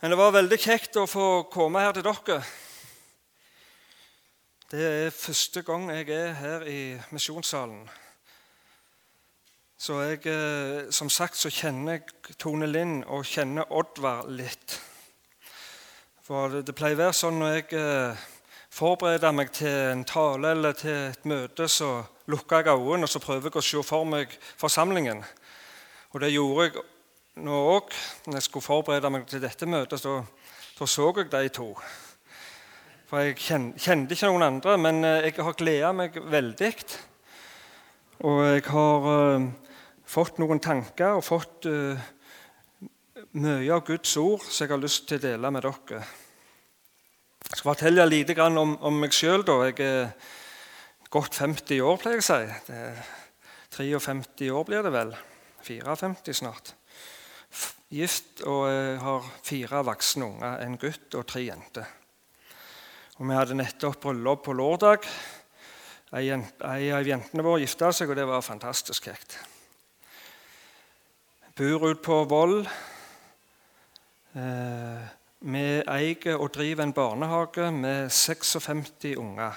Men det var veldig kjekt å få komme her til dere. Det er første gang jeg er her i misjonssalen. Så jeg, eh, som sagt så kjenner jeg Tone Lind og kjenner Oddvar litt. For det, det pleier å være sånn når jeg eh, forbereder meg til en tale eller til et møte, så lukker jeg øynene og så prøver jeg å se for meg forsamlingen. Og det gjorde jeg nå òg. Når jeg skulle forberede meg til dette møtet, så, så, så jeg de to. For jeg kjente ikke noen andre, men eh, jeg har gleda meg veldig. Og jeg har uh, fått noen tanker og fått uh, mye av Guds ord som jeg har lyst til å dele med dere. Jeg skal fortelle litt om, om meg sjøl. Jeg er godt 50 år, pleier jeg å si. Det er 53 år blir det vel. 54 snart. Gift og har fire voksne unger, en gutt og tre jenter. Og Vi hadde nettopp bryllup på lørdag. Ei av jentene våre gifta seg, og det var fantastisk kjekt. Bor ute på Voll. Eh, vi eier og driver en barnehage med 56 unger.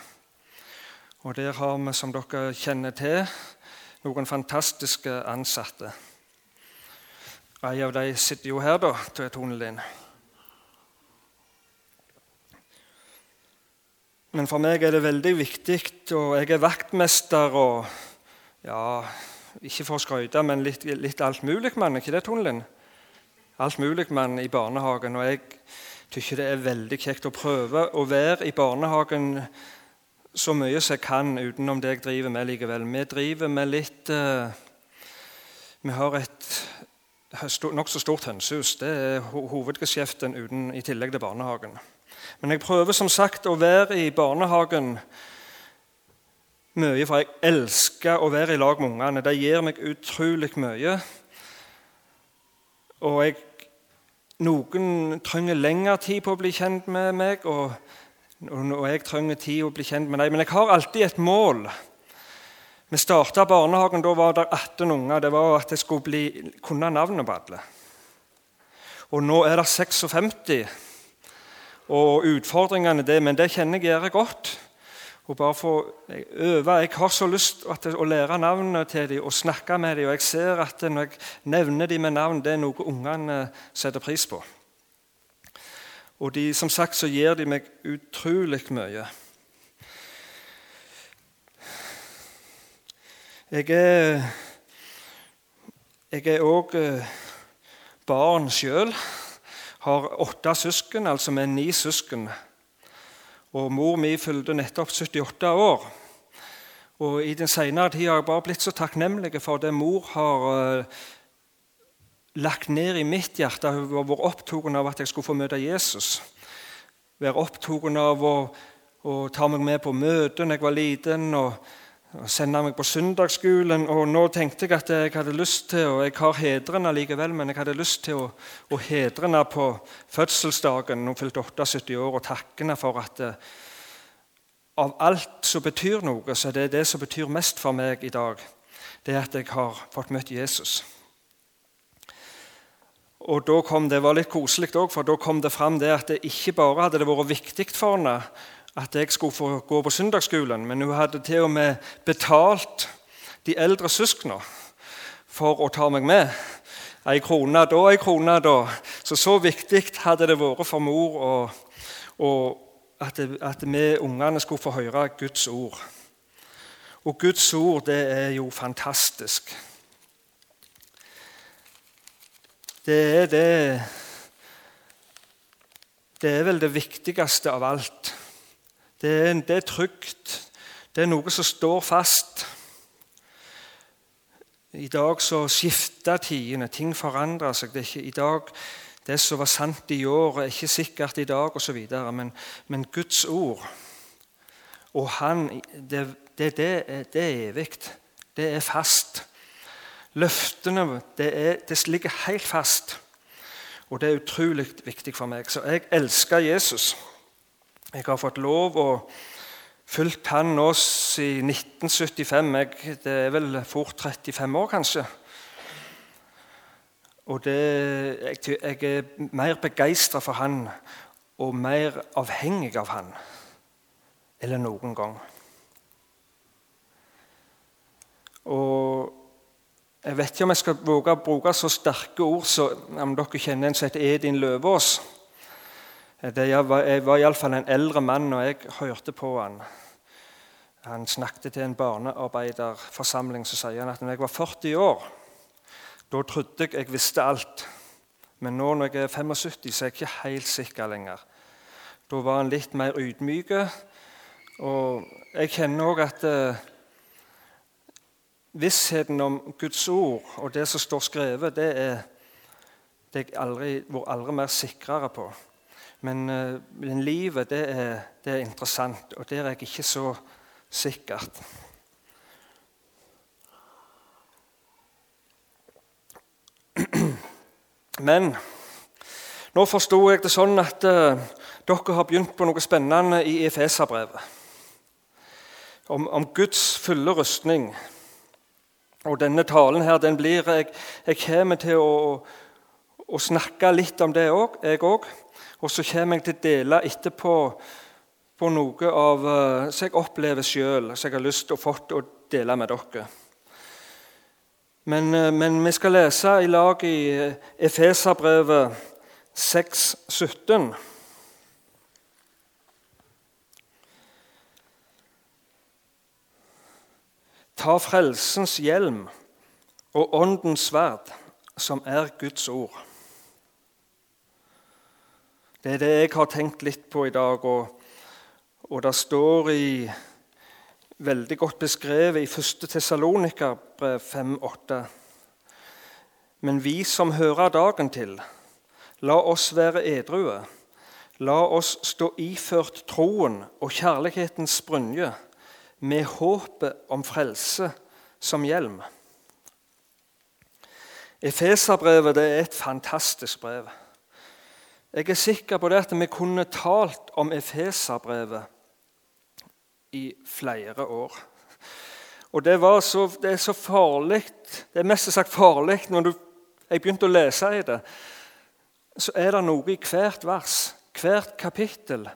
Og Der har vi, som dere kjenner til, noen fantastiske ansatte. En av de sitter jo her, da, Tone Linn. Men for meg er det veldig viktig, og jeg er vaktmester og ja, Ikke for å skryte, men litt, litt alt mulig mann, ikke det, Tone Linn? Alt mulig mann i barnehagen. Og jeg syns det er veldig kjekt å prøve å være i barnehagen så mye som jeg kan utenom det jeg driver med likevel. Vi driver med litt uh, Vi har et nokså stort hønsehus. Det er hovedgeskjeften uten, i tillegg til barnehagen. Men jeg prøver som sagt å være i barnehagen mye, for jeg elsker å være i lag med ungene. Det gir meg utrolig mye. Og jeg, noen trenger lengre tid på å bli kjent med meg. og og jeg trenger tid å bli kjent med dem. Men jeg har alltid et mål. Vi starta barnehagen, da var det 18 unger. Det var at jeg skulle bli, kunne navnet på alle. Og nå er det 56. Og utfordringene det, men det kjenner jeg gjør godt. Og bare få øve. Jeg har så lyst til å lære navnene til dem og snakke med dem. Og jeg ser at når jeg nevner dem med navn, det er noe ungene setter pris på. Og de, som sagt så gir de meg utrolig mye. Jeg er Jeg er òg eh, barn sjøl. Har åtte søsken, altså med ni søsken. Og mor mi fylte nettopp 78 år. Og I den senere tid har jeg bare blitt så takknemlig for det mor har eh, lagt ned i mitt hjerte. Hun har vært opptatt av at jeg skulle få møte Jesus. Være opptatt av å, å, ta meg med på møter da jeg var liten. og, og Sende meg på søndagsskolen. Og nå tenkte jeg at jeg hadde lyst til, og jeg har hedrene likevel, men jeg hadde lyst til å, å hedre henne på fødselsdagen. Hun fylte 78 år, og takke henne for at eh, av alt som betyr noe, så det er det som betyr mest for meg i dag. Det er at jeg har fått møtt Jesus. Og da kom, Det var litt koselig òg, for da kom det fram det at det ikke bare hadde det vært viktig for henne at jeg skulle få gå på søndagsskolen, men hun hadde til og med betalt de eldre søsknene for å ta meg med. Ei krone da, ei krone da. Så så viktig hadde det vært for mor og, og at, det, at vi ungene skulle få høre Guds ord. Og Guds ord, det er jo fantastisk. det er det Det er vel det viktigste av alt. Det er, det er trygt. Det er noe som står fast. I dag så skifter tidene. Ting forandrer seg. Det, ikke, i dag, det som var sant i år, er ikke sikkert i dag osv. Men, men Guds ord og Han, det, det, det, det er evig. Det er fast. Løftene det, er, det ligger helt fast. Og det er utrolig viktig for meg. Så jeg elsker Jesus. Jeg har fått lov og fulgt han nå i 1975. Jeg, det er vel fort 35 år, kanskje. Og det, jeg, jeg er mer begeistra for han og mer avhengig av han enn noen gang. Og jeg vet ikke om jeg skal våge å bruke så sterke ord som om dere kjenner en som heter Edin Løvaas. Jeg var, jeg var iallfall en eldre mann, og jeg hørte på han. Han snakket til en barnearbeiderforsamling. Så sier han at når jeg var 40 år, da trodde jeg jeg visste alt. Men nå når jeg er 75, så er jeg ikke helt sikker lenger. Da var han litt mer ydmyk. Og jeg kjenner òg at eh, vissheten om Guds ord og det som står skrevet, det er det jeg aldri, aldri mer sikrere på. Men, eh, men livet, det er, det er, interessant, og der er jeg ikke så sikkert. Men nå forsto jeg det sånn at uh, dere har begynt på noe spennende i Efeserbrevet. Om, om, Guds fulle rustning. Og denne talen her, den blir Jeg, jeg kommer til å, å, snakke litt om det òg, jeg òg. Og så kommer jeg til å dele etterpå på noe av uh, som jeg opplever sjøl, som jeg har lyst til å få å dele med dere. Men, uh, men, vi skal lese i lag i uh, Efeserbrevet 6, 17. Ta frelsens hjelm og åndens sverd, som er Guds ord. Det er det jeg har tenkt litt på i dag. og og det står i, veldig godt beskrevet i 1. Tessalonikerbrev 5,8.: Men vi som hører dagen til, la oss være edrue. La oss stå iført troen og kjærlighetens brynje, med håpet om frelse som hjelm. Efeserbrevet er et fantastisk brev. Jeg er sikker på det at vi kunne talt om Efeserbrevet i flere år. Og det, så, det er så farlig Det er mest sagt farlig når du, jeg begynte å lese i det. Så er det noe i hvert vers, hvert kapittel,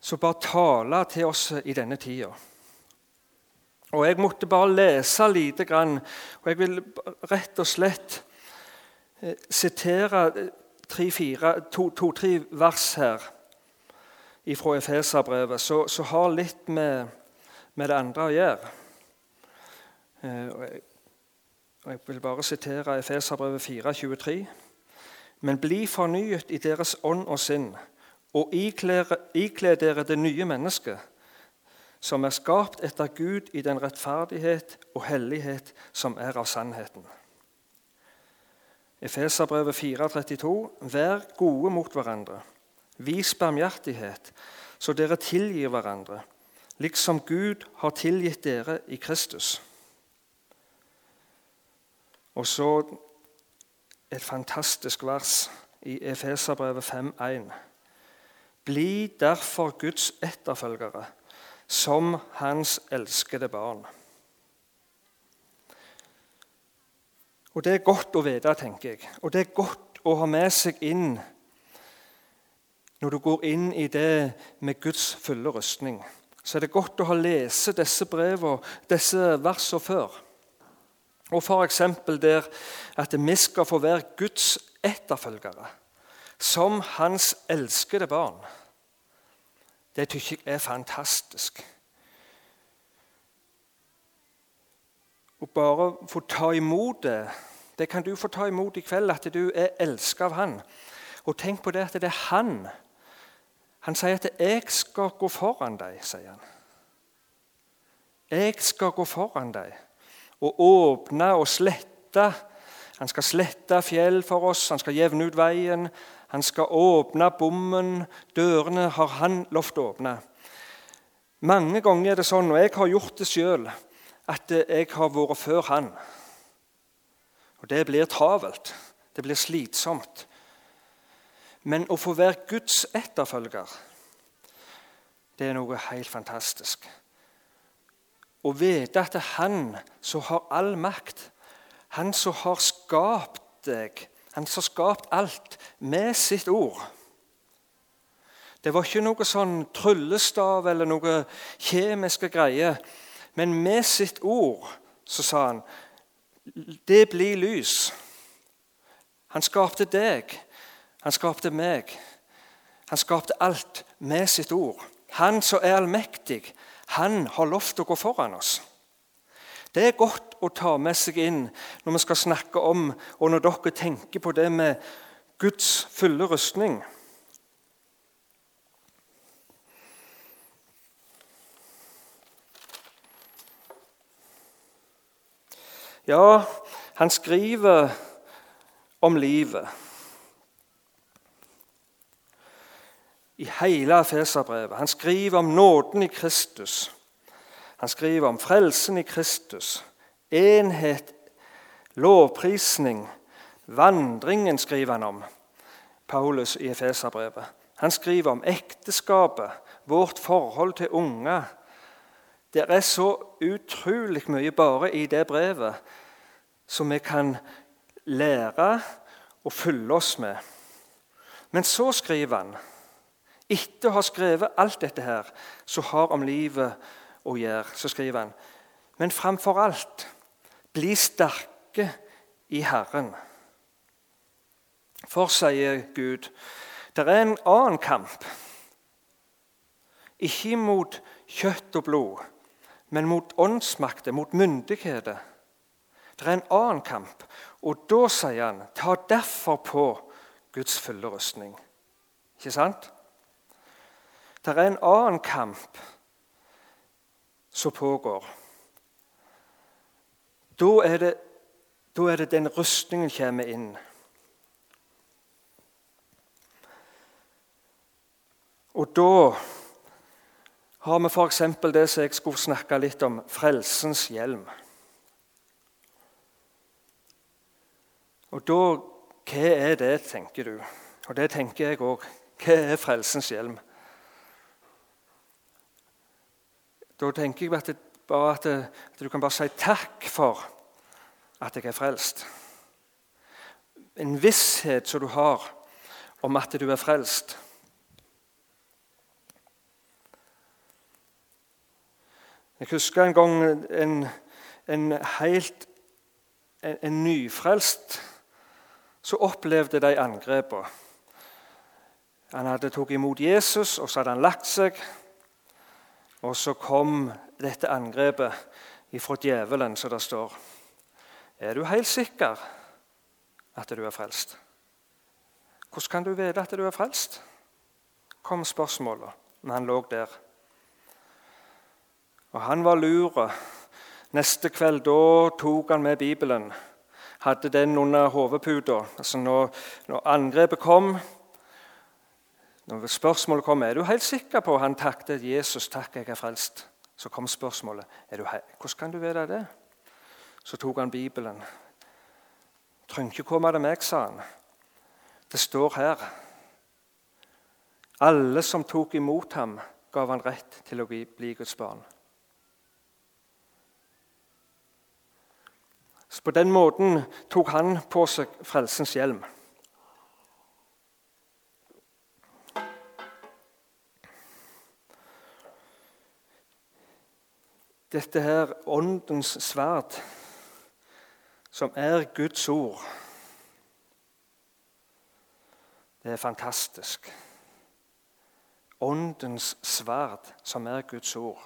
som bare taler til oss i denne tida. Og Jeg måtte bare lese lite grann, og jeg vil rett og slett eh, sitere to-tre vers her fra Efeserbrevet, som har litt med, med, det andre å gjøre. Eh, jeg vil bare sitere Efeserbrevet 4,23. Men bli fornyet i deres ånd og sinn, og ikle dere det nye mennesket, som er skapt etter Gud i den rettferdighet og hellighet som er av sannheten. Efeserbrevet 4,32.: Vær gode mot hverandre Vis barmhjertighet, så dere tilgir hverandre, liksom Gud har tilgitt dere i Kristus. Og så et fantastisk vers i Efeserbrevet 5,1. Bli derfor Guds etterfølgere, som Hans elskede barn. Og Det er godt å vite, tenker jeg. Og det er godt å ha med seg inn når du går inn i det med Guds fulle rustning, så er det godt å ha lest disse brevene, disse versene før. Og f.eks. der at vi skal få være Guds etterfølgere, som Hans elskede barn. Det syns jeg er fantastisk. Å bare få ta imot det, det kan du få ta imot i kveld, at du er elsket av Han. Og tenk på det at det er Han han sier at 'jeg skal gå foran deg', sier han. Jeg skal gå foran deg og åpne og slette. Han skal slette fjell for oss, han skal jevne ut veien. Han skal åpne bommen. Dørene har han lovt å åpne. Mange ganger er det sånn, og jeg har gjort det sjøl, at jeg har vært før han. Og Det blir travelt. Det blir slitsomt. Men å få være Guds etterfølger, det er noe helt fantastisk. Å vite at det er Han som har all makt, Han som har skapt deg, han som har skapt alt, med sitt ord. Det var ikke noe sånn tryllestav eller noe kjemiske greier. Men med sitt ord så sa han det blir lys. Han skapte deg, han skapte meg. Han skapte alt med sitt ord. Han som er allmektig, han har lov til å gå foran oss. Det er godt å ta med seg inn når vi skal snakke om, og når dere tenker på det med Guds fulle rustning. Ja, han skriver om livet. I hele Feserbrevet. Han skriver om nåden i Kristus. Han skriver om frelsen i Kristus. Enhet, lovprisning, vandringen skriver han om. Paulus i Efeserbrevet. Han skriver om ekteskapet, vårt forhold til unger. Det er så utrolig mye bare i det brevet som vi kan lære og fylle oss med. Men så skriver han, etter å ha skrevet alt dette her, som har om livet å gjøre, så skriver han Men framfor alt, bli sterke i Herren. For, sier Gud, det er en annen kamp. Ikke mot kjøtt og blod, men mot åndsmakter, mot myndigheter det er en annen kamp. Og da sier han ta derfor på Guds fulle rustning. Ikke sant? Det er en annen kamp som pågår. Da er det, da er det den rustningen kommer inn. Og da har vi f.eks. det som jeg skulle snakke litt om frelsens hjelm. Og da, Hva er det, tenker du? Og det tenker jeg òg. Hva er frelsens hjelm? Da tenker jeg at, det, bare at, det, at du kan bare si takk for at jeg er frelst. En visshet som du har om at du er frelst. Jeg husker en gang en, en helt en, en nyfrelst så opplevde de angrepene. Han hadde tatt imot Jesus, og så hadde han lagt seg. Og så kom dette angrepet ifra djevelen, som det står. Er du helt sikker at du er frelst? Hvordan kan du vite at du er frelst? kom spørsmålet når han lå der. Og han var lur. Neste kveld da tok han med Bibelen hadde den under hodeputa. Altså når, når, angrepet kom, når spørsmålet kom er du helt sikker på Han takket Jesus takk, jeg er frelst. Så kom spørsmålet er du, hvordan kan du vite det. Så tok han Bibelen. Trenger ikke komme til meg, sa han. Det står her. Alle som tok imot ham, gav han rett til å bli Guds barn. Så På den måten tok han på seg frelsens hjelm. Dette her åndens sverd, som er Guds ord, det er fantastisk. Åndens sverd, som er Guds ord.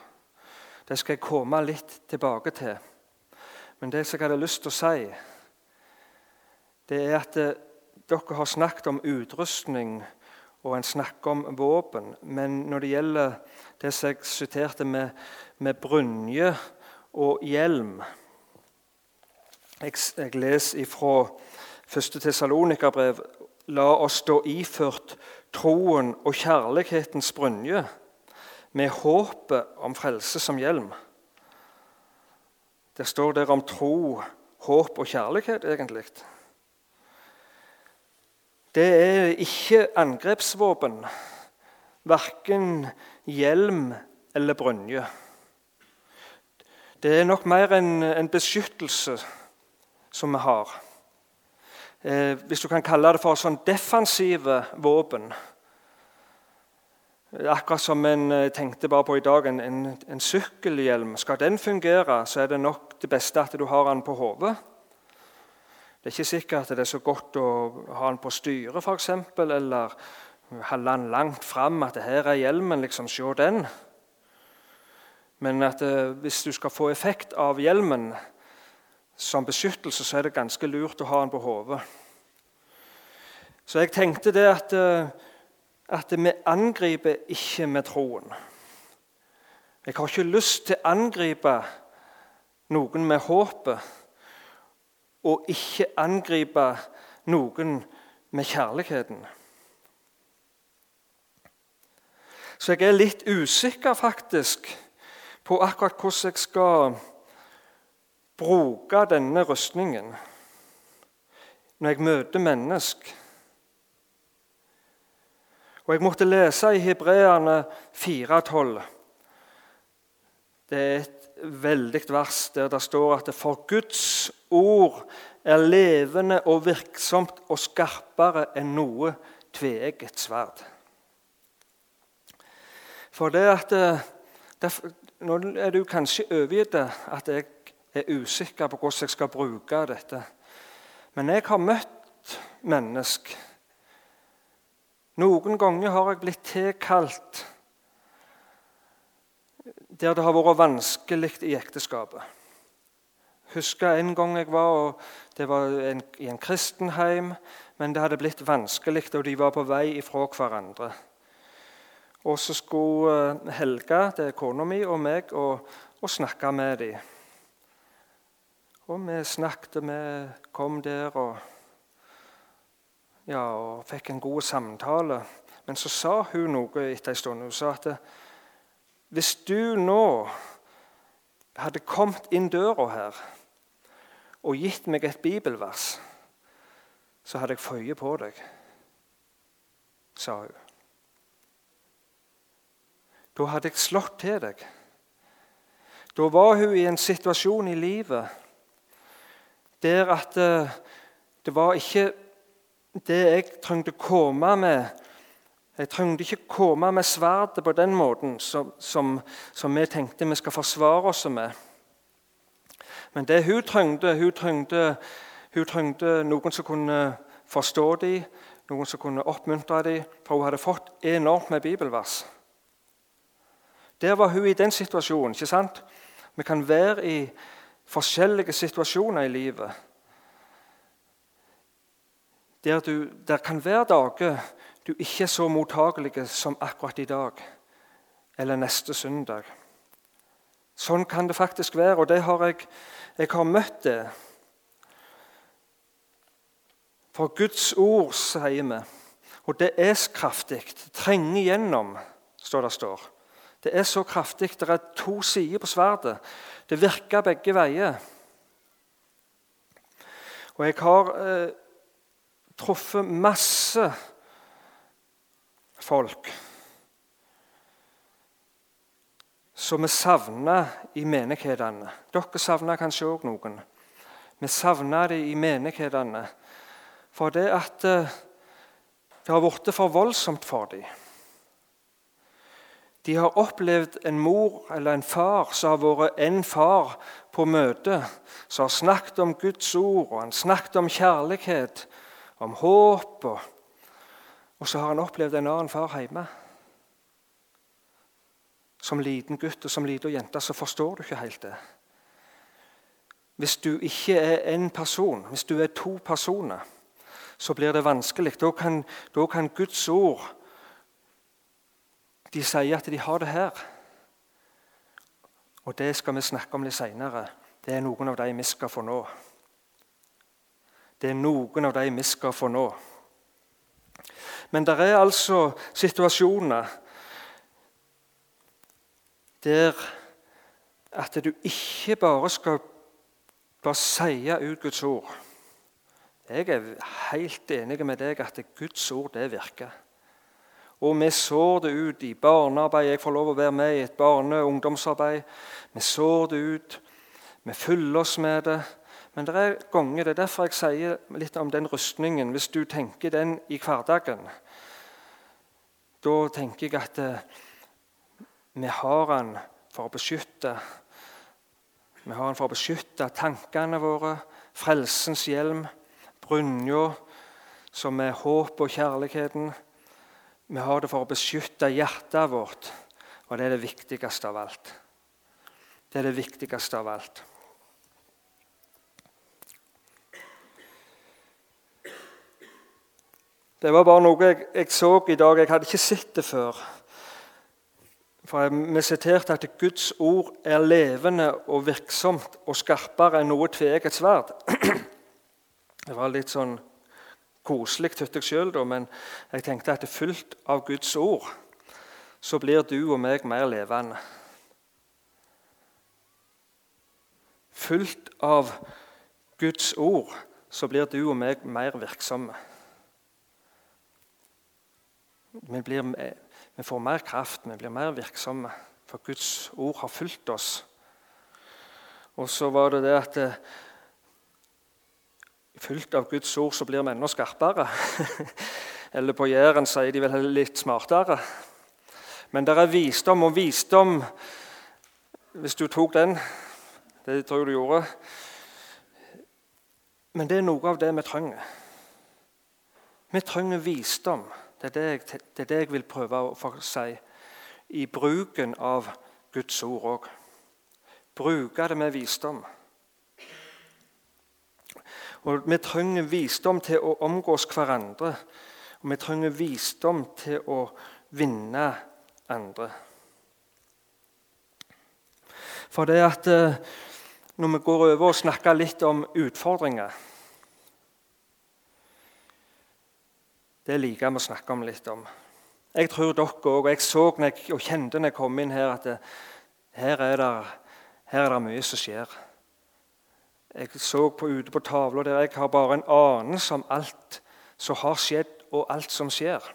Det skal jeg komme litt tilbake til. Men det som jeg hadde lyst til å si, det er at eh, dere har snakket om utrustning og en snakker om våpen. Men når det gjelder det som jeg siterte med, med brynje og hjelm Jeg, jeg leser fra 1. Tessalonika-brev La oss stå iført troen og kjærlighetens brynje, med håpet om frelse som hjelm. Det står der om tro, håp og kjærlighet, egentlig. Det er ikke angrepsvåpen, verken hjelm eller brynje. Det er nok mer en, en beskyttelse som vi har. eh, Hvis du kan kalle det for sånn defensive våpen. Akkurat som en eh, tenkte bare på i dag, en, en, en sykkelhjelm. Skal den fungere, så er det nok det beste at du har den på hodet. Det er ikke sikkert at det er så godt å ha den på styret, f.eks., eller holde den langt fram, at det her er hjelmen, liksom, se den. Men at eh, hvis du skal få effekt av hjelmen som beskyttelse, så er det ganske lurt å ha den på hodet. Så jeg tenkte det at, eh, at vi angriper ikke med troen. Jeg har ikke lyst til å angripe noen med håpet, og ikke angripe noen med kjærligheten. Så jeg er litt usikker faktisk på akkurat hvordan jeg skal bruke denne rustningen når jeg møter mennesker. Og Jeg måtte lese i Hebreane 4,12. Det er et veldig vers der det står at for Guds ord er levende og virksomt og skarpere enn noe tveegget sverd. For det at eh, det, Nå er du kanskje overgitt at jeg er usikker på hvordan jeg skal bruke dette. Men jeg har møtt mennesker. Noen ganger har jeg blitt tilkalt der det har vært vanskelig i ekteskapet. husker en gang jeg var og Det var en, i en kristenheim, men det hadde blitt vanskelig, og de var på vei ifra hverandre. Og så skulle eh, Helga, det er kona mi, og meg og, og snakke med dem. Og vi snakket, vi kom der og, ja, og fikk en god samtale. Men så sa hun noe etter en stund. Hun sa at hvis du nå hadde kommet inn døra her og gitt meg et bibelvers, så hadde jeg føye på deg, sa hun. Da hadde jeg slått til deg. Da var hun i en situasjon i livet der at eh, det var ikke det jeg trengte å komme med jeg trengte ikke komme med sverdet på den måten som, som, som, vi tenkte vi skal forsvare oss med. Men det hun trengte, hun trengte, hun trengte noen som kunne forstå dem, noen som kunne oppmuntre dem, for hun hadde fått enormt med bibelvers. Der var hun i den situasjonen. ikke sant? Vi kan være i forskjellige situasjoner i livet. Der, du, der kan være dager du ikke er så mottagelig som akkurat i dag eller neste søndag. Sånn kan det faktisk være, og det har jeg, jeg har møtt det. For Guds ord, sier vi, og det er kraftig. Trenger igjennom, står det står. Det er så kraftig. Det er to sider på sverdet. Det virker begge veier. Og jeg har eh, truffet masse folk som vi savner i menighetene. Dere savner kanskje òg noen. Vi savner det i menighetene. For det at eh, det har blitt for voldsomt for dem. De har opplevd en mor eller en far som har vært en far på møte, som har snakket om Guds ord og han snakket om kjærlighet, om håp. og og så har han opplevd en annen far hjemme. Som liten gutt og som liten jente så forstår du ikke helt det. Hvis du ikke er én person, hvis du er to personer, så blir det vanskelig. Da kan, da kan Guds ord De sier at de har det her. Og det skal vi snakke om litt seinere. Det er noen av de vi skal få nå. Det er noen av dem vi skal få nå. Men det er altså situasjoner der at du ikke bare skal bare si ut Guds ord. Jeg er helt enig med deg at Guds ord det virker. Og vi sår det ut i barnearbeid. Jeg får lov å være med i et barne- og ungdomsarbeid. Vi sår det ut. Vi fyller oss med det. Men det er ganger, det er derfor jeg sier litt om den rustningen. Hvis du tenker den i hverdagen, da tenker jeg at eh, vi har den for å beskytte Vi har den for å beskytte tankene våre, frelsens hjelm, brynja, som er håp og kjærligheten. Vi har det for å beskytte hjertet vårt, og det er det viktigste av alt. Det er det viktigste av alt. Det var bare noe jeg, jeg, så i dag. Jeg hadde ikke sett det før. For Vi siterte at Guds ord er levende og virksomt og skarpere enn noe tveegget sverd. Det var litt sånn koselig, syntes jeg sjøl, men jeg tenkte at det fullt av Guds ord, så blir du og meg mer levende. Fullt av Guds ord, så blir du og meg mer virksomme. Vi, blir, vi, får mer kraft, vi blir mer virksomme. For Guds ord har fulgt oss. Og så var det det at eh, Fulgt av Guds ord så blir vi enda skarpere. Eller på Jæren sier de vel litt smartere. Men det er visdom, og visdom Hvis du tok den Det tror jeg du gjorde. Men det er noe av det vi trenger. Vi trenger visdom. Det er det, jeg, det er det jeg, vil prøve å si i bruken av Guds ord òg. Bruke det med visdom. Og Vi trenger visdom til å omgås hverandre. Og vi trenger visdom til å vinne andre. For det at eh, når vi går over og snakker litt om utfordringer Det liker vi å snakke om litt om. Jeg tror dere òg, og jeg så jeg, og kjente når jeg kom inn her, at det, her, er det, her er det mye som skjer. Jeg så på, ute på tavla der jeg har bare en anelse om alt som har skjedd, og alt som skjer.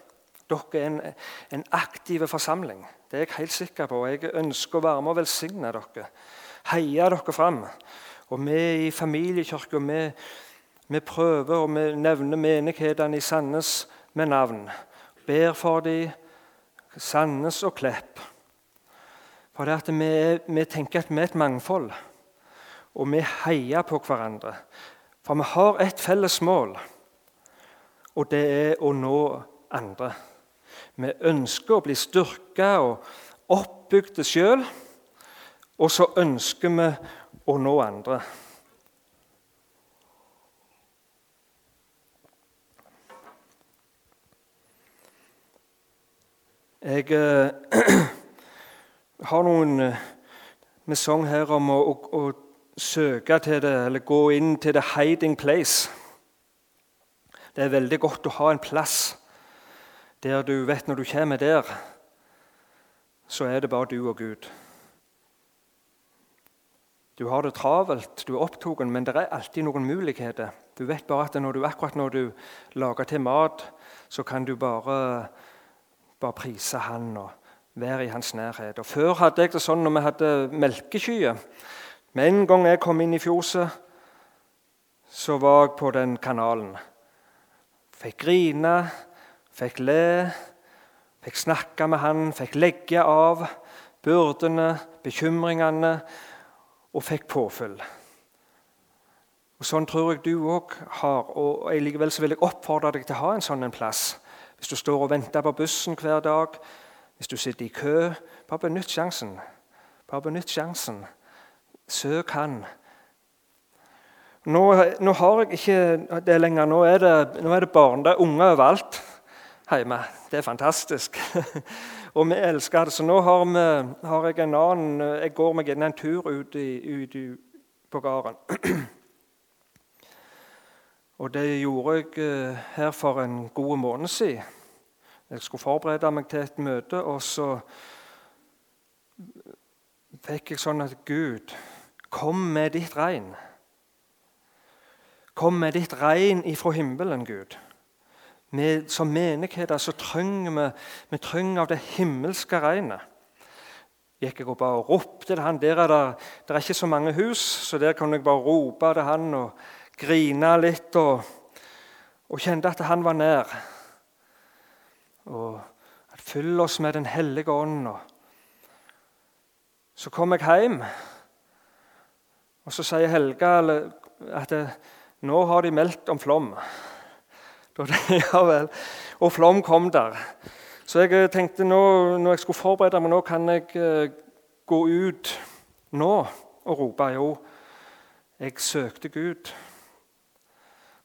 Dere er en, en aktiv forsamling. Det er jeg helt sikker på. Jeg ønsker å være med og velsigne dere. Heie dere fram. Og vi i familiekirka vi, vi prøver, og vi nevner menighetene i Sandnes med navn. Ber for dem, Sandnes og Klepp. For det at vi, vi tenker at vi er et mangfold, og vi heier på hverandre. For vi har et felles mål, og det er å nå andre. Vi ønsker å bli styrka og oppbygde sjøl, og så ønsker vi å nå andre. Jeg eh, har noen eh, med sang her om å, å, å, søke til det, eller gå inn til the hiding place. Det er veldig godt å ha en plass der du vet når du kommer der, så er det bare du og Gud. Du har det travelt, du er opptatt, men det er alltid noen muligheter. Du vet bare at når du, akkurat når du lager til mat, så kan du bare bare prise han og være i hans nærhet. Og Før hadde jeg det sånn når vi hadde melkekyer. Med en gang jeg kom inn i fjoset, så var jeg på den kanalen. Fikk grine, fikk le, fikk snakke med han, fikk legge av byrdene, bekymringene, og fikk påfyll. Og Sånn tror jeg du òg har. og Likevel så vil jeg oppfordre deg til å ha en sånn plass hvis du står og venter på bussen hver dag, hvis du sitter i kø Bare benytt sjansen. Bare benytt sjansen. Søk Han. Nå, nå, har jeg ikke det lenger. Nå er det, nå er det barn, det er unger overalt hjemme. Det er fantastisk. og vi elsker det. Så nå har, vi, har jeg en annen Jeg går meg en tur ut, i, ut i, på gården. Og det gjorde jeg eh, her for en god måned siden. Jeg skulle forberede meg til et møte, og så fikk jeg sånn at Gud, kom med ditt regn. Kom med ditt regn ifra himmelen, Gud. Med, som menigheter så trenger vi, vi trenger av det himmelske regnet. gikk jeg og bare ropte til han. Der er det, der er ikke så mange hus, så der kunne jeg bare rope til han og grine litt. Og, og kjente at han var nær. Og at fyll oss med Den hellige ånd. Så kom jeg hjem, og så sier Helga at det, nå har de meldt om flom. ja vel. Og flom kom der. Så jeg eh, tenkte nå, når jeg skulle forberede meg nå, kan jeg uh, gå ut nå og rope. Jo, jeg søkte Gud.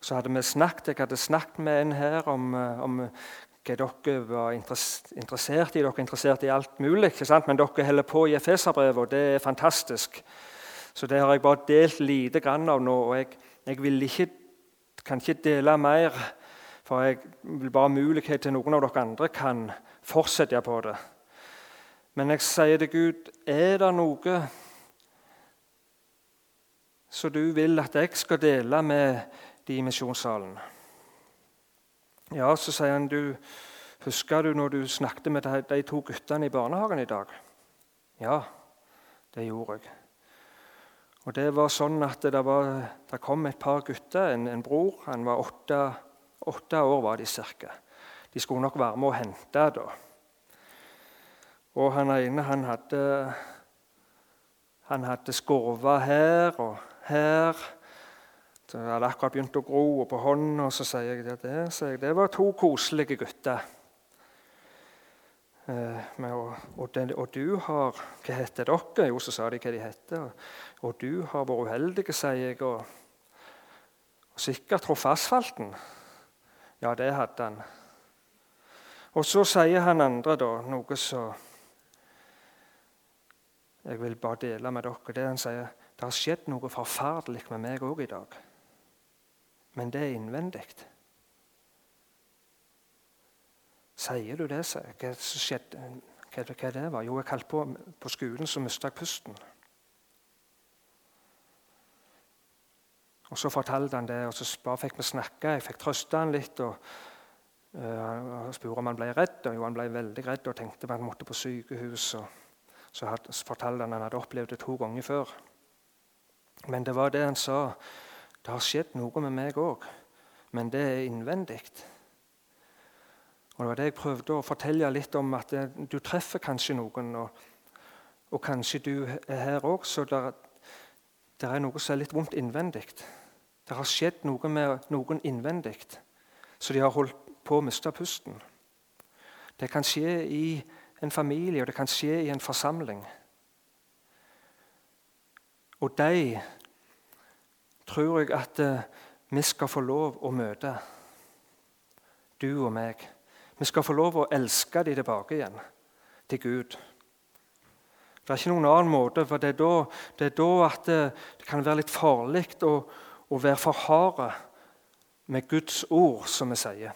Så hadde vi snakket, Jeg hadde snakket med en her om, uh, om hva dere var interessert i. Dere er interessert i alt mulig, men dere holder på i Efeserbrevet, og det er fantastisk. Så det har jeg bare delt lite grann av nå. og jeg, jeg ikke, kan ikke dele mer for jeg vil bare ha mulighet til noen av dere andre kan fortsette på det. Men jeg sier til Gud, er det noe som du vil at jeg skal dele med de i misjonssalen? Ja, så sier han, du, husker du når du snakket med de, to guttene i barnehagen i dag? Ja, det gjorde jeg. Og det var sånn at det, var, det kom et par gutter, en, en bror. Han var åtte Åtte år var de cirka. De skulle nok være med å hente da. Og han ene han hadde, han hadde skorva her og her. Det hadde akkurat begynt å gro, og på hånda så sier jeg det, det, jeg, det var to koselige gutter. Eh, og, og, den, og, du har Hva heter dere? Jo, så sa de hva de heter. Og du har vært uheldig, sier jeg, og, og sikkert truffet asfalten. Ja, det hadde han. Og så sier han andre da, noe som Jeg vil bare dele med dere det han sier. Det har skjedd noe forferdelig med meg òg i dag. Men det er innvendig. Sier du det, så. Hva, skjedde? hva, hva det var? Jo, jeg holdt på på skolen, så mista jeg pusten. Og Så fortalte han det, og så bare fikk vi snakke. Jeg fikk trøste han litt. og uh, spurte om han ble redd. og jo, Han ble veldig redd og tenkte på han måtte på sykehus. og Så, had, så fortalte han at han hadde opplevd det to ganger før. Men det var det han sa. Det har skjedd noe med meg òg, men det er innvendig. Og Det var det jeg prøvde å fortelle litt om, at du treffer kanskje noen. Og, og kanskje du er her òg, så det er noe som er litt vondt innvendig. Det har skjedd noe med noen innvendig, så de har holdt på å miste pusten. Det kan skje i en familie, og det kan skje i en forsamling. Og de tror jeg at eh, vi skal få lov å møte. Du og meg. Vi skal få lov å elske de tilbake igjen til Gud. Det er ikke noen annen måte, for det er da, det er da at det, det, kan være litt farlig å, å være for harde med Guds ord, som vi sier.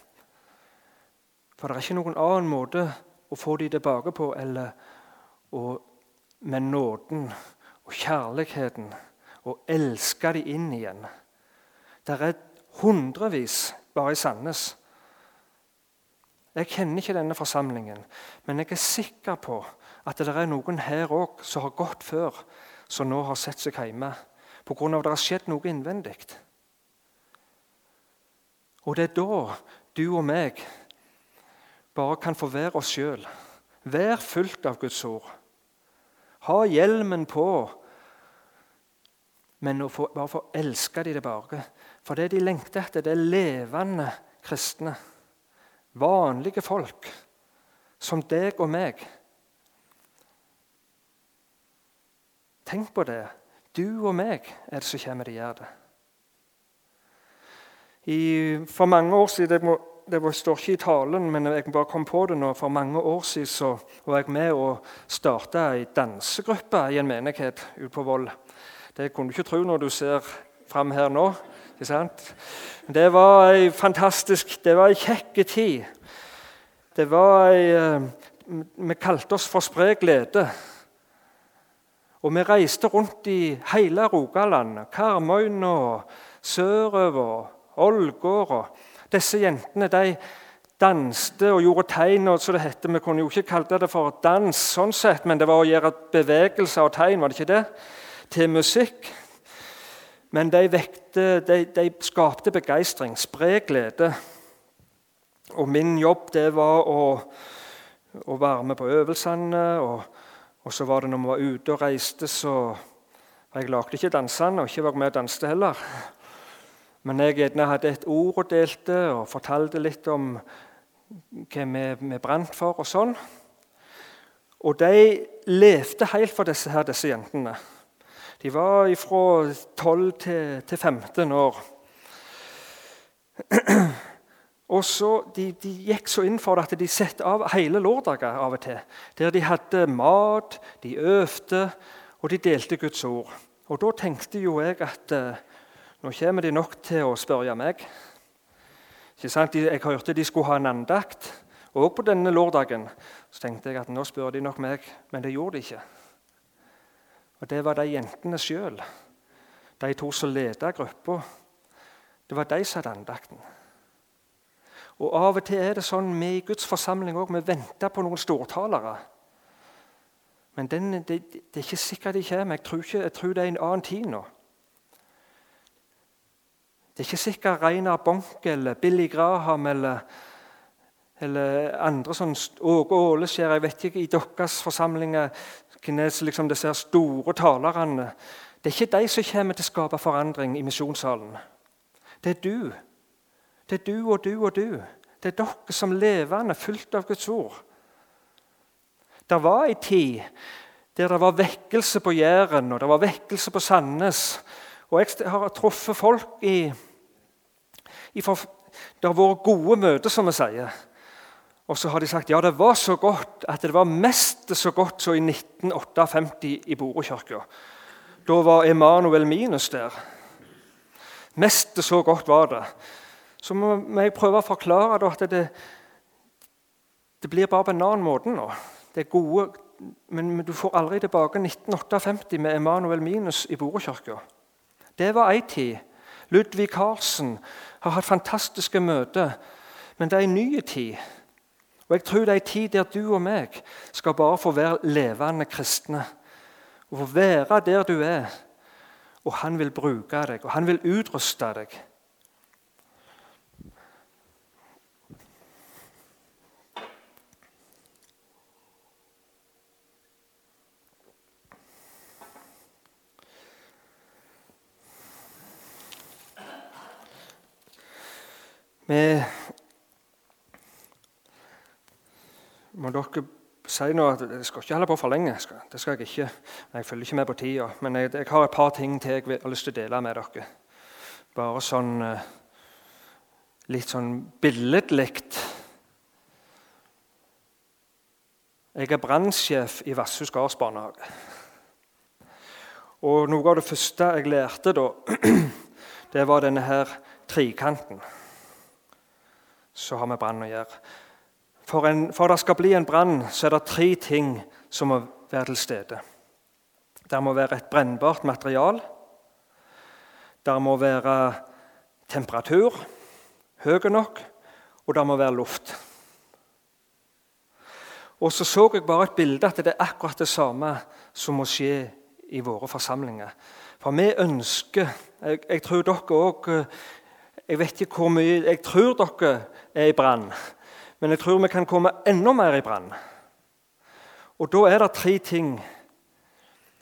For det er ikke noen annen måte å få de tilbake på eller å, med nåden og kjærligheten og elske dem inn igjen. Det er hundrevis bare i Sandnes. Jeg kjenner ikke denne forsamlingen, men jeg er sikker på at det er noen her òg som har gått før, som nå har sett seg hjemme pga. at det har skjedd noe innvendig. Og det er da du og meg bare kan få være oss sjøl. Vær fullt av Guds ord. Ha hjelmen på, men få, bare få elske de tilbake. For det de lengter etter, det er levende kristne. Vanlige folk som deg og meg. Tenk på det. Du og meg er det som kommer å gjøre det. I, for mange år siden det, må, det står ikke i talen, men jeg bare kom på det nå, for mange år siden så var jeg med og starta ei dansegruppe i en menighet ute på Voll. Det kunne du ikke tro når du ser fram her nå. ikke sant? Det var ei fantastisk Det var ei kjekk tid. Det var ei eh, Vi kalte oss for Spre glede. Og vi reiste rundt i hele Rogaland, Karmøyna, sørover, Ålgård. Disse jentene de, danste og gjorde tegn. og så det hette, Vi kunne jo ikke kalle det for dans, sånn sett, men det var å gjøre bevegelser og tegn, var det ikke det? Til musikk. Men de, vekte, de, de skapte begeistring, spre glede. Og min jobb det var å, å være med på øvelsene. Og, og, så var det når vi var ute og reiste, så Jeg lagde ikke dansene og ikke var med og danste heller. Men jeg gjerne hadde et ord og delte og fortalte litt om hva vi, vi brant for og sånn. Og de levde helt for disse, her, disse jentene. De var fra 12 til, til 15 år. Og så, de, de, gikk så inn for det at de satte av hele lørdager av og til. Der de hadde mat, de øvde, og de delte Guds ord. Og Da tenkte jo jeg at uh, nå kommer de nok til å spørre meg. Ikke sant? Jeg hørte de skulle ha en andakt, òg på denne lørdagen. Så tenkte jeg at nå spør de nok meg, men det gjorde de ikke. Og Det var de jentene sjøl, de to som leda gruppa. Det var de som hadde andakten. Og Av og til er det sånn vi i Guds forsamling vi venter på noen stortalere. Men den, det, det, er ikke sikkert de kommer. Jeg tror, ikke, jeg tror det er en annen tid nå. Det er ikke sikkert Reinar Bonk eller Billy Graham eller, eller andre sånn Åge Åleskjær Jeg vet ikke i deres forsamlinger er liksom disse store talerne. Det er ikke de som kommer til å skape forandring i misjonssalen. Det er du. Det er du og du og du. Det er dere som levende, fullt av Guds ord. Det var ei tid der det var vekkelse på Jæren og det var vekkelse på Sandnes. Og jeg har truffet folk i, i Det har vært gode møter, som vi sier. Og så har de sagt ja, det var så godt at det var mest så godt som i 1958 i Borekirka. Da var Emanuel Minus der. Mest så godt var det. Så må jeg prøve å forklare at det, det blir bare på en annen måte nå. Det er gode, men du får aldri tilbake 1958 med Emanuel Minus i Borekirka. Det var ei tid. Ludvig Karlsen har hatt fantastiske møter, men det er en ny tid. Og Jeg tror det er en tid der du og meg skal bare få være levende kristne. Og få være der du er. Og han vil bruke deg, og han vil utruste deg. Vi må dere si noe at Jeg skal ikke holde på for lenge. Det skal jeg ikke. Jeg følger ikke med på tida. Men jeg, jeg, har et par ting til jeg har lyst til å dele med dere. Bare sånn eh, litt sånn billedlig. Jeg er brannsjef i Vasshus gardsbarnehage. Og noe av det første jeg lærte da, det var denne her trikanten. Så har vi brann å gjøre. For, en, for det skal bli en brann, så er det tre ting som må være til stede. Det må være et brennbart material. Det må være temperatur, høy nok, og det må være luft. Og så så jeg bare et bilde at det er akkurat det samme som må skje i våre forsamlinger. For vi ønsker Jeg, jeg tror dere òg Jeg vet ikke hvor mye Jeg tror dere er i brann. Men jeg tror vi kan komme enda mer i brann. Og da er det tre ting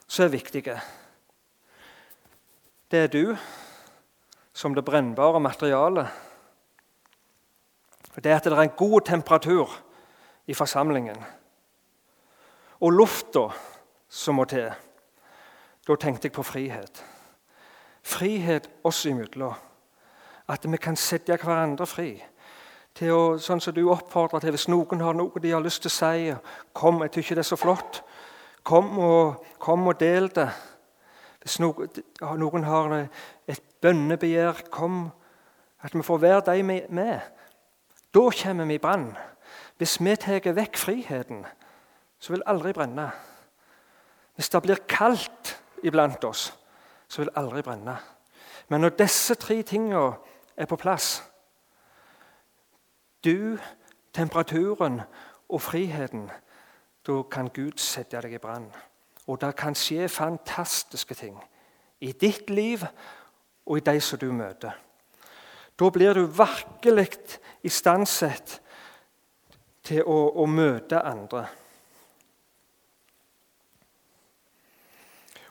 som er viktige. Det er du som det brennbare materialet. Det er at det er en god temperatur i forsamlingen. Og lufta som må til. Da tenkte jeg på frihet. Frihet oss imellom. At vi kan sette hverandre fri til å, sånn som du oppfordrer til Hvis noen har noe de har lyst til å si, kom, jeg syns det er så flott. Kom og, kom og del det. Hvis noen har et bønnebegjær, kom. At vi får være de med. Da kommer vi i brann. Hvis vi tar vekk friheten, så vil det aldri brenne. Hvis det blir kaldt iblant oss, så vil det aldri brenne. Men når disse tre tingene er på plass, du temperaturen og friheten, da kan Gud sette deg i brann. Og det kan skje fantastiske ting i ditt liv og i de som du møter. Da blir du virkelig istandsatt til å, å møte andre.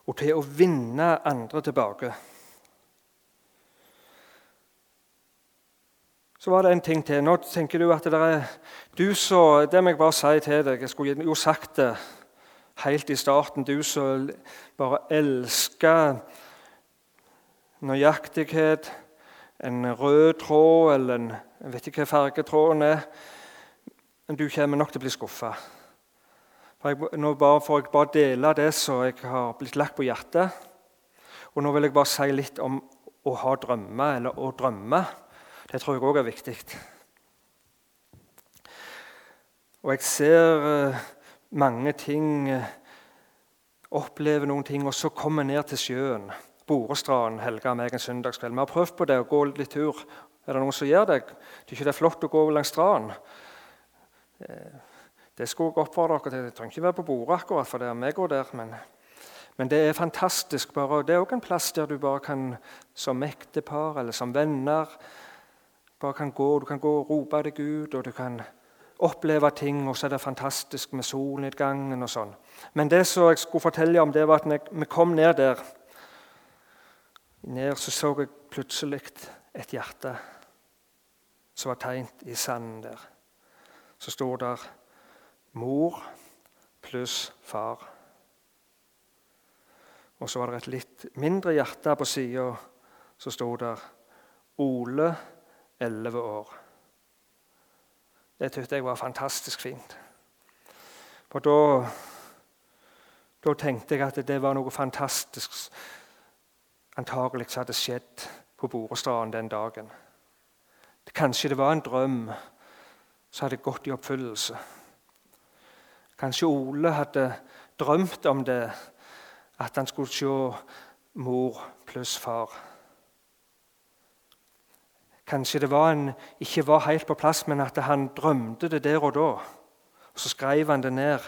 Og til å vinne andre tilbake. Så var det en ting til. Nå tenker du at det er du så, Det må jeg bare si til deg. Jeg skulle jo sagt det helt i starten. Du som bare elsker nøyaktighet, en rød tråd eller en Jeg vet ikke hva fargetråden er. Men du kommer nok til å bli skuffa. Nå bare får jeg bare dele det som jeg har blitt lagt på hjertet. Og nå vil jeg bare si litt om å ha drømmer, eller å drømme. Det tror jeg òg er viktig. Og jeg ser eh, mange ting, eh, opplever noen ting, og så kommer ned til sjøen. Borestranden Helga meg en søndagskveld. Vi har prøvd på det å gå litt tur. Er det noen som gjør det? Det er ikke det flott å gå langs stranden? Eh, det skulle jeg oppfordre dere til. Jeg trenger ikke være på bordet akkurat for det er meg og der. Men, men, det er fantastisk. Bare, det er òg en plass der du bare kan, som ektepar eller som venner bare kan gå. Du kan gå og rope til Gud, og du kan oppleve ting, og så er det fantastisk med solnedgangen og sånn. Men det som jeg skulle fortelle om, det var at når vi kom ned der, ned så så jeg plutselig et hjerte som var tegnet i sanden der. Så sto der mor pluss far. Og så var det et litt mindre hjerte på sida. Så sto der Ole elleve år. Det syntes jeg var fantastisk fint. For da, da tenkte jeg at det var noe fantastisk antagelig som hadde skjedd på Borestranden den dagen. Kanskje det var en drøm som hadde gått i oppfyllelse. Kanskje Ole hadde drømt om det, at han skulle se mor pluss far. Kanskje det var en, ikke var helt på plass, men at han drømte det der og da. Og Så skrev han det ned,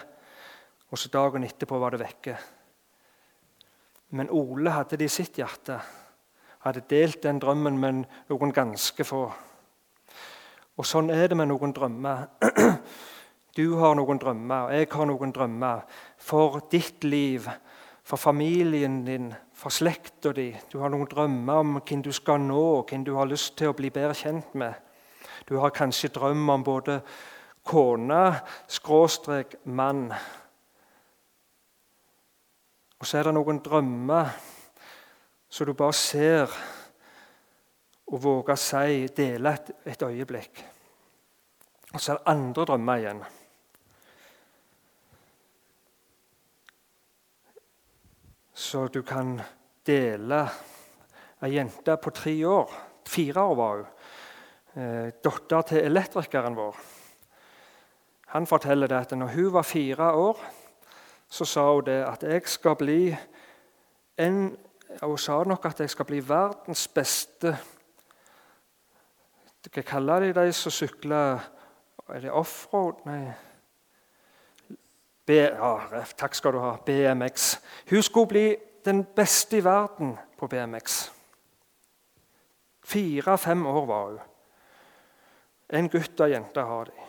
og så dagen etterpå var det vekke. Men Ole hadde det i sitt hjerte. Hadde delt den drømmen med noen ganske få. Og sånn er det med noen drømmer. Du har noen drømmer, og jeg har noen drømmer for ditt liv, for familien din, for slekta di. Du har noen drømmer om hvem du skal nå, hvem du har lyst til å bli bedre kjent med. Du har kanskje drøm om både kone, skråstrek, mann. Og så er det noen drømmer som du bare ser og våger å si, dele et, et øyeblikk. Og så er det andre drømmer igjen. Så du kan dele ei jente på tre år. Fire år var hun. Eh, Datter til elektrikeren vår. Han forteller det at når hun var fire år, så sa hun det at jeg skal bli en Hun sa nok at jeg skal bli verdens beste Hva kaller de de som sykler Er det offroad? Nei B, ja, takk skal du ha. BMX. Hun skulle bli den beste i verden på BMX. Fire-fem år var hun. En gutt og jente har de.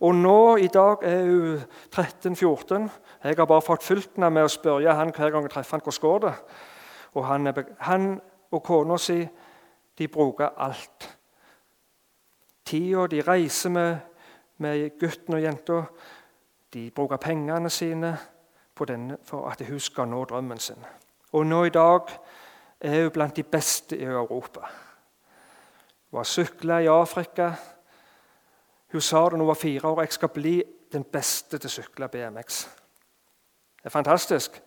Og nå i dag er hun 13-14. Jeg har bare fått fulgt henne med å spørre han hver gang jeg treffer han, hvordan går det Og han, er, han og kona si de bruker alt. Tida de reiser med, med gutten og jenta, de bruker pengene sine denne, for at hun skal nå drømmen sin. Og nå i dag er hun blant de beste i Europa. Hun har sykla i Afrika. Hun sa da hun var fire år jeg skal bli den beste til å sykle BMX. Det er fantastisk.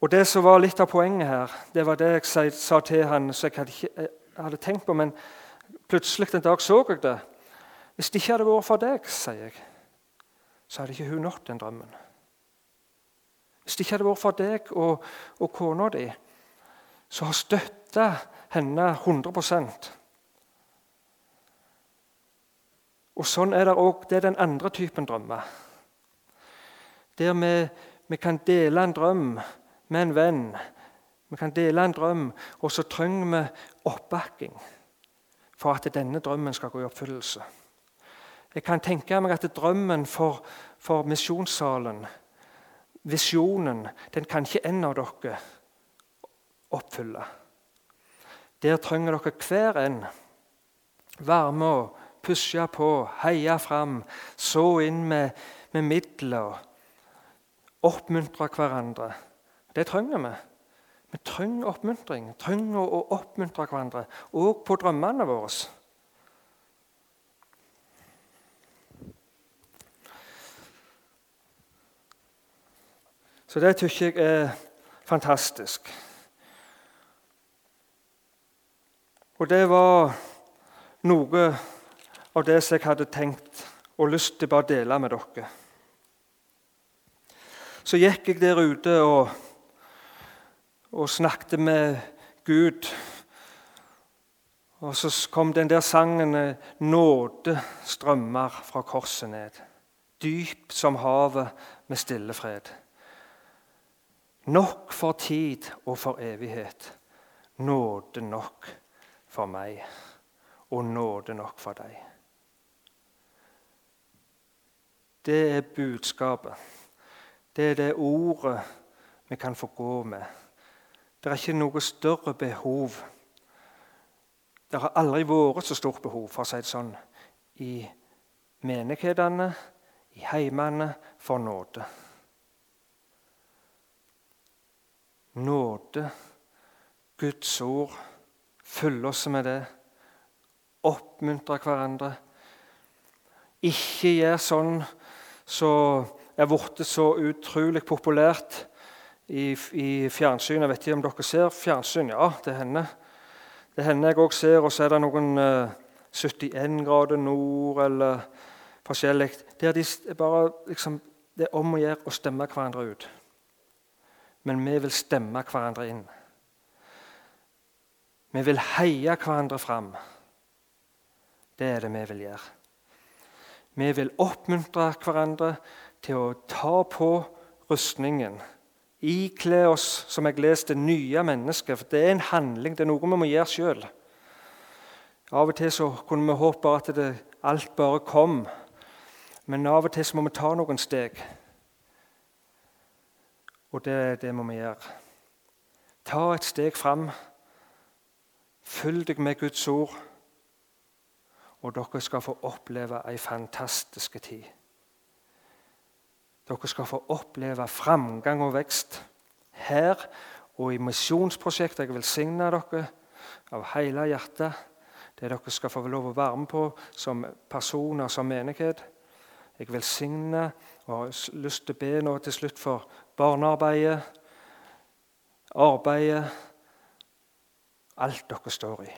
Og Det som var litt av poenget her, det var det jeg sa til han, som jeg hadde, jeg hadde tenkt på, men plutselig en dag så jeg det. Hvis det ikke hadde vært for deg, sier jeg, så hadde ikke hun nådd den drømmen. Hvis det ikke hadde vært for deg og, og kona di, som har støtta henne 100 Og sånn er det òg. Det er den andre typen drømmer. Der vi, vi kan dele en drøm med en venn. Vi kan dele en drøm, og så trenger vi oppbakking for at denne drømmen skal gå i oppfyllelse. Jeg kan tenke meg at drømmen for, for misjonssalen, visjonen, den kan ikke en av dere oppfylle. Der trenger dere hver en være med å pushe på, heie fram, så inn med, med midler. Oppmuntre hverandre. Det trenger vi. Vi trenger oppmuntring. Trenger å oppmuntre hverandre, òg på drømmene våre. Så det syns jeg er fantastisk. Og det var noe av det som jeg hadde tenkt og lyst til bare å dele med dere. Så gikk jeg der ute og, og snakket med Gud. Og så kom den der sangen 'Nåde strømmer fra korset ned'. Dyp som havet med stille fred. Nok for tid og for evighet. Nåde nok for meg og nåde nok for deg. Det er budskapet. Det er det ordet vi kan få gå med. Det er ikke noe større behov. Det har aldri vært så stort behov for å si det sånn, i menighetene, i heimene, for nåde. Nåde, Guds ord følge oss med det. Oppmuntre hverandre. Ikke gjøre sånn som er blitt så utrolig populært i, i fjernsyn. Jeg vet ikke om dere ser fjernsyn? Ja, det hender. Det hender jeg òg ser, og så er det noen uh, eh, 71 grader nord eller forskjellig. Der de bare, liksom, det er om å gjøre å stemme hverandre ut. Men vi vil stemme hverandre inn. Vi vil heie hverandre fram. Det er det vi vil gjøre. Vi vil oppmuntre hverandre til å ta på rustningen. Ikle oss, som jeg leste, nye mennesker. For det er en handling, det er noe vi må gjøre sjøl. Av og til så kunne vi håpe at det, alt bare kom. Men av og til så må vi ta noen steg. Og det, det må vi gjøre. Ta et steg fram Følg deg med Guds ord, og dere skal få oppleve ei fantastisk tid. Dere skal få oppleve framgang og vekst her og i misjonsprosjektet. Jeg velsigner dere av hele hjertet. Det dere skal få lov å være med på som personer, som menighet. Jeg velsigner og har lyst til å be nå til slutt for barnearbeidet, arbeidet alt dere står i.